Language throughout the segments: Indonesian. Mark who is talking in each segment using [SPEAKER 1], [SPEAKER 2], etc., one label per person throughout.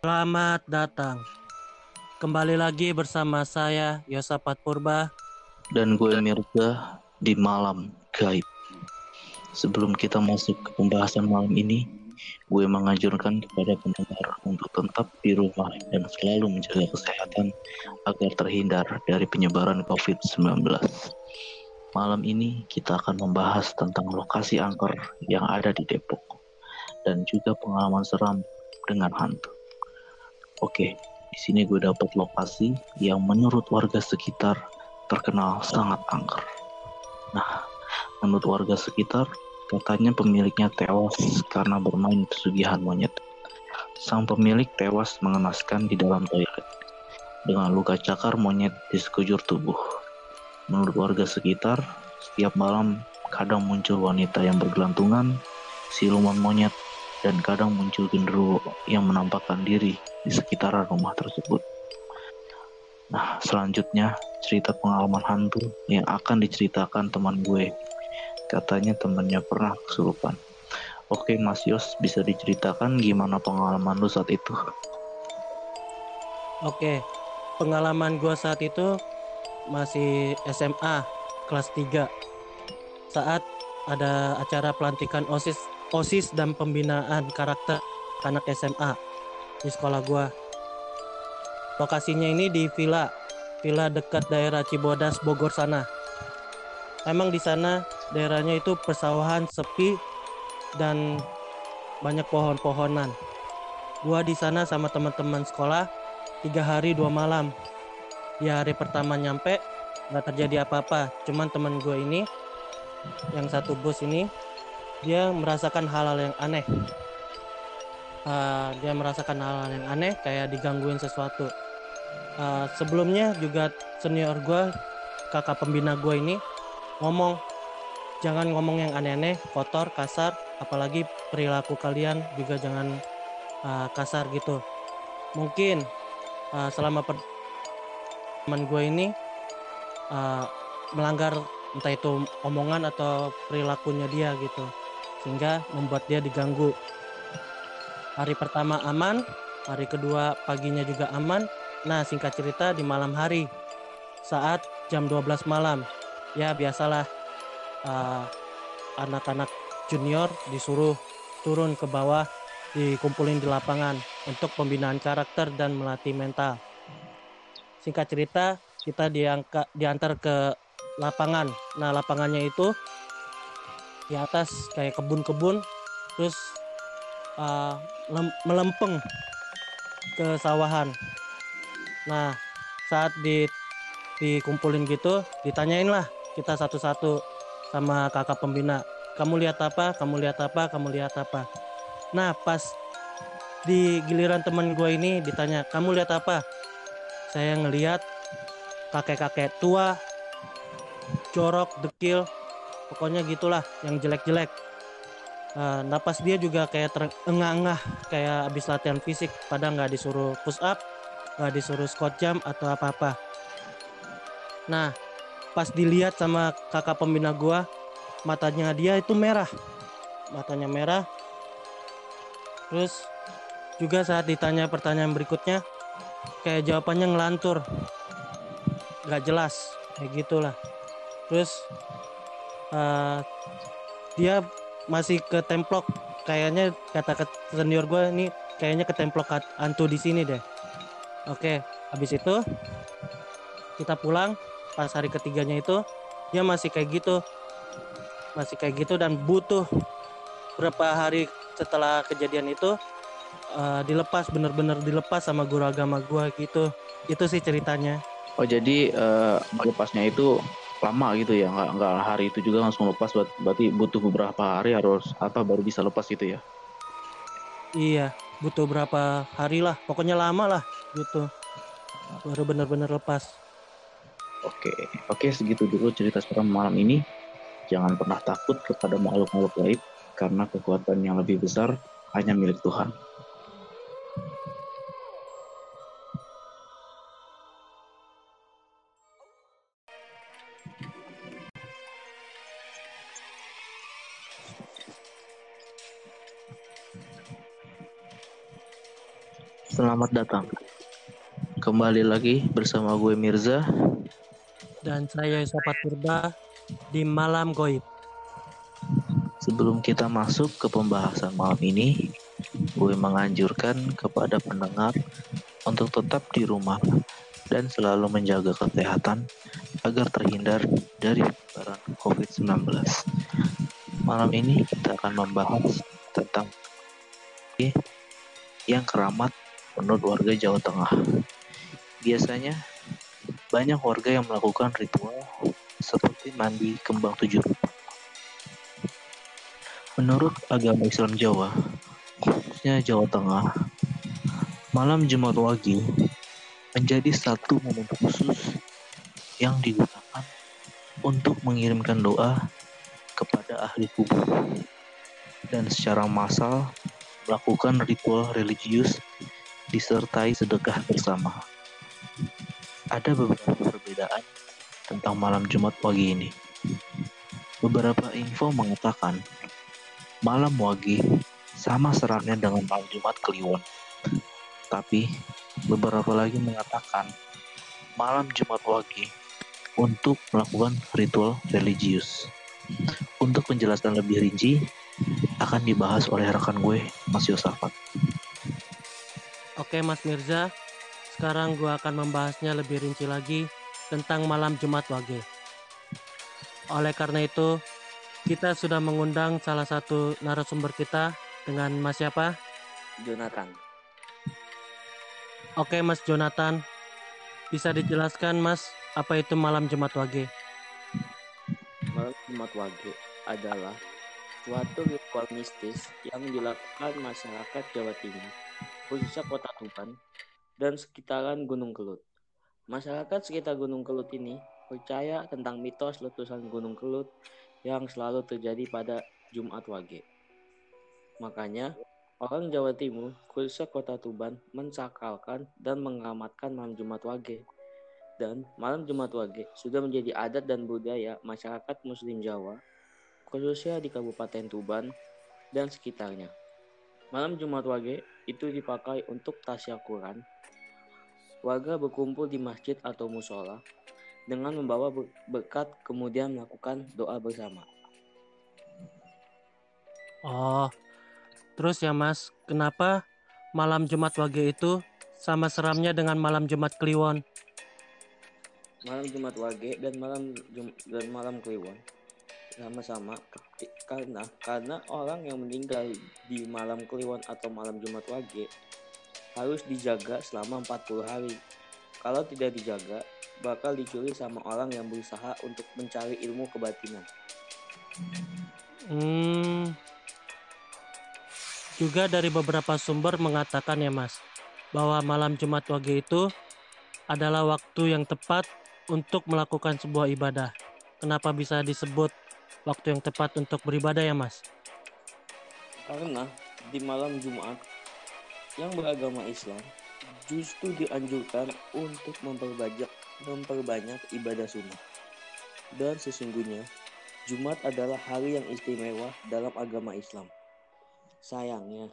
[SPEAKER 1] Selamat datang. Kembali lagi bersama saya Yosafat Purba
[SPEAKER 2] dan gue Mirza di malam gaib. Sebelum kita masuk ke pembahasan malam ini, gue menganjurkan kepada pendengar untuk tetap di rumah dan selalu menjaga kesehatan agar terhindar dari penyebaran COVID-19. Malam ini kita akan membahas tentang lokasi angker yang ada di Depok dan juga pengalaman seram dengan hantu. Oke, di sini gue dapat lokasi yang menurut warga sekitar terkenal sangat angker. Nah, menurut warga sekitar, katanya pemiliknya tewas karena bermain pesugihan monyet. Sang pemilik tewas mengenaskan di dalam toilet dengan luka cakar monyet di sekujur tubuh. Menurut warga sekitar, setiap malam kadang muncul wanita yang bergelantungan, siluman monyet, dan kadang muncul genderuwo yang menampakkan diri di sekitaran rumah tersebut. Nah, selanjutnya cerita pengalaman hantu yang akan diceritakan teman gue. Katanya temannya pernah kesurupan. Oke, Mas Yos, bisa diceritakan gimana pengalaman lu saat itu?
[SPEAKER 1] Oke, pengalaman gue saat itu masih SMA kelas 3 saat ada acara pelantikan OSIS OSIS dan pembinaan karakter anak SMA di sekolah gue Lokasinya ini di villa, villa dekat daerah Cibodas, Bogor sana. Emang di sana daerahnya itu persawahan sepi dan banyak pohon-pohonan. Gua di sana sama teman-teman sekolah tiga hari dua malam. Di hari pertama nyampe nggak terjadi apa-apa, cuman teman gue ini yang satu bus ini dia merasakan hal-hal yang aneh. Uh, dia merasakan hal-hal yang aneh kayak digangguin sesuatu. Uh, sebelumnya juga senior gue kakak pembina gue ini ngomong jangan ngomong yang aneh-aneh kotor kasar apalagi perilaku kalian juga jangan uh, kasar gitu. Mungkin uh, selama teman gue ini uh, melanggar entah itu omongan atau perilakunya dia gitu sehingga membuat dia diganggu hari pertama aman hari kedua paginya juga aman Nah, singkat cerita di malam hari saat jam 12 malam. Ya, biasalah uh, anak-anak junior disuruh turun ke bawah dikumpulin di lapangan untuk pembinaan karakter dan melatih mental. Singkat cerita, kita diangka, diantar ke lapangan. Nah, lapangannya itu di atas kayak kebun-kebun, terus uh, melempeng ke sawahan. Nah, saat di dikumpulin gitu, ditanyain lah kita satu-satu sama kakak pembina. Kamu lihat apa? Kamu lihat apa? Kamu lihat apa? Nah, pas di giliran temen gue ini ditanya, kamu lihat apa? Saya ngelihat kakek-kakek tua, jorok, dekil, pokoknya gitulah yang jelek-jelek. Uh, napas dia juga kayak terengah-engah kayak abis latihan fisik padahal nggak disuruh push up nggak disuruh squat jam atau apa-apa. Nah, pas dilihat sama kakak pembina gua, matanya dia itu merah. Matanya merah. Terus juga saat ditanya pertanyaan berikutnya, kayak jawabannya ngelantur. Gak jelas, kayak gitulah. Terus uh, dia masih ke templok kayaknya kata ke senior gue ini kayaknya ke templok hantu di sini deh Oke, habis itu kita pulang pas hari ketiganya itu dia masih kayak gitu. Masih kayak gitu dan butuh berapa hari setelah kejadian itu uh, dilepas bener-bener dilepas sama guru agama gua gitu. Itu sih ceritanya.
[SPEAKER 2] Oh jadi uh, lepasnya itu lama gitu ya nggak nggak hari itu juga langsung lepas berarti butuh beberapa hari harus atau baru bisa lepas gitu ya?
[SPEAKER 1] Iya butuh berapa hari lah pokoknya lama lah gitu baru benar-benar lepas.
[SPEAKER 2] Oke oke segitu dulu cerita seram malam ini. Jangan pernah takut kepada makhluk-makhluk gaib karena kekuatan yang lebih besar hanya milik Tuhan Selamat datang. Kembali lagi bersama gue Mirza
[SPEAKER 1] dan saya Sopat Purba di Malam Goib.
[SPEAKER 2] Sebelum kita masuk ke pembahasan malam ini, gue menganjurkan kepada pendengar untuk tetap di rumah dan selalu menjaga kesehatan agar terhindar dari penyebaran COVID-19. Malam ini kita akan membahas tentang yang keramat menurut warga Jawa Tengah. Biasanya banyak warga yang melakukan ritual seperti mandi kembang tujuh rupa. Menurut agama Islam Jawa, khususnya Jawa Tengah, malam Jumat Wage menjadi satu momen khusus yang digunakan untuk mengirimkan doa kepada ahli kubur dan secara massal melakukan ritual religius disertai sedekah bersama. Ada beberapa perbedaan tentang malam Jumat Wage ini. Beberapa info mengatakan malam Wage sama seratnya dengan malam Jumat Kliwon. Tapi beberapa lagi mengatakan malam Jumat Wage untuk melakukan ritual religius. Untuk penjelasan lebih rinci akan dibahas oleh rekan gue, Mas Yosafat.
[SPEAKER 1] Oke Mas Mirza, sekarang gue akan membahasnya lebih rinci lagi tentang malam Jumat Wage. Oleh karena itu, kita sudah mengundang salah satu narasumber kita dengan Mas siapa?
[SPEAKER 3] Jonathan.
[SPEAKER 1] Oke Mas Jonathan, bisa dijelaskan Mas apa itu malam Jumat Wage?
[SPEAKER 3] Malam Jumat Wage adalah suatu ritual mistis yang dilakukan masyarakat Jawa Timur, khususnya Kota Tuban dan sekitaran Gunung Kelut. Masyarakat sekitar Gunung Kelut ini percaya tentang mitos letusan Gunung Kelut yang selalu terjadi pada Jumat Wage. Makanya, orang Jawa Timur, khususnya kota Tuban, mensakralkan dan mengamatkan malam Jumat Wage. Dan malam Jumat Wage sudah menjadi adat dan budaya masyarakat Muslim Jawa, khususnya di Kabupaten Tuban dan sekitarnya. Malam Jumat Wage itu dipakai untuk tasyakuran warga berkumpul di masjid atau musola dengan membawa berkat kemudian melakukan doa bersama.
[SPEAKER 1] Oh, terus ya Mas, kenapa malam Jumat Wage itu sama seramnya dengan malam Jumat Kliwon?
[SPEAKER 3] Malam Jumat Wage dan malam Jum dan malam Kliwon sama-sama karena karena orang yang meninggal di malam Kliwon atau malam Jumat Wage harus dijaga selama 40 hari. Kalau tidak dijaga, bakal dicuri sama orang yang berusaha untuk mencari ilmu kebatinan.
[SPEAKER 1] Hmm, juga dari beberapa sumber mengatakan ya mas, bahwa malam Jumat Wage itu adalah waktu yang tepat untuk melakukan sebuah ibadah. Kenapa bisa disebut waktu yang tepat untuk beribadah ya mas?
[SPEAKER 3] Karena di malam Jumat yang beragama Islam justru dianjurkan untuk memperbanyak memperbanyak ibadah sunnah. Dan sesungguhnya Jumat adalah hari yang istimewa dalam agama Islam. Sayangnya,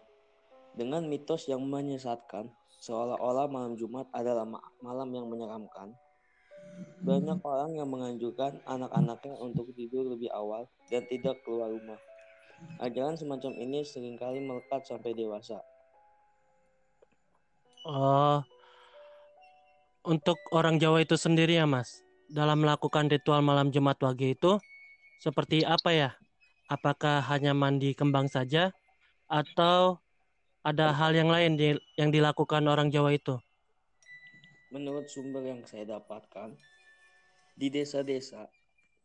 [SPEAKER 3] dengan mitos yang menyesatkan seolah-olah malam Jumat adalah malam yang menyeramkan, banyak orang yang menganjurkan anak-anaknya untuk tidur lebih awal dan tidak keluar rumah. Ajaran semacam ini sering kali melekat sampai dewasa,
[SPEAKER 1] Oh, untuk orang Jawa itu sendiri ya Mas, dalam melakukan ritual malam Jumat Wage itu seperti apa ya? Apakah hanya mandi kembang saja atau ada hal yang lain di, yang dilakukan orang Jawa itu?
[SPEAKER 3] Menurut sumber yang saya dapatkan, di desa-desa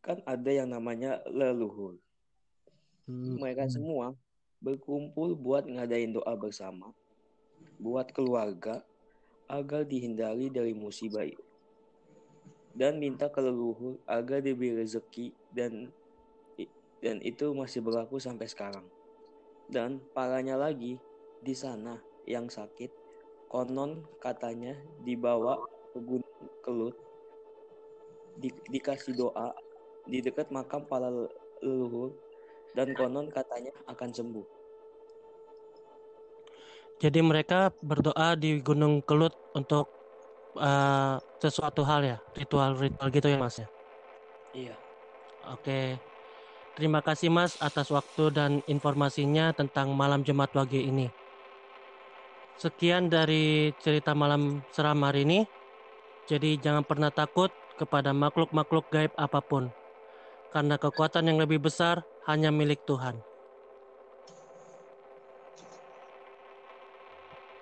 [SPEAKER 3] kan ada yang namanya leluhur. Hmm. Mereka hmm. semua berkumpul buat ngadain doa bersama buat keluarga agar dihindari dari musibah dan minta ke leluhur agar diberi rezeki dan dan itu masih berlaku sampai sekarang. Dan parahnya lagi di sana yang sakit konon katanya dibawa ke gunung kelut di, dikasih doa di dekat makam para leluhur dan konon katanya akan sembuh.
[SPEAKER 1] Jadi mereka berdoa di Gunung Kelut untuk uh, sesuatu hal ya, ritual-ritual gitu ya Mas ya.
[SPEAKER 3] Iya.
[SPEAKER 1] Oke. Terima kasih Mas atas waktu dan informasinya tentang malam Jumat Wage ini. Sekian dari cerita malam seram hari ini. Jadi jangan pernah takut kepada makhluk-makhluk gaib apa pun. Karena kekuatan yang lebih besar hanya milik Tuhan.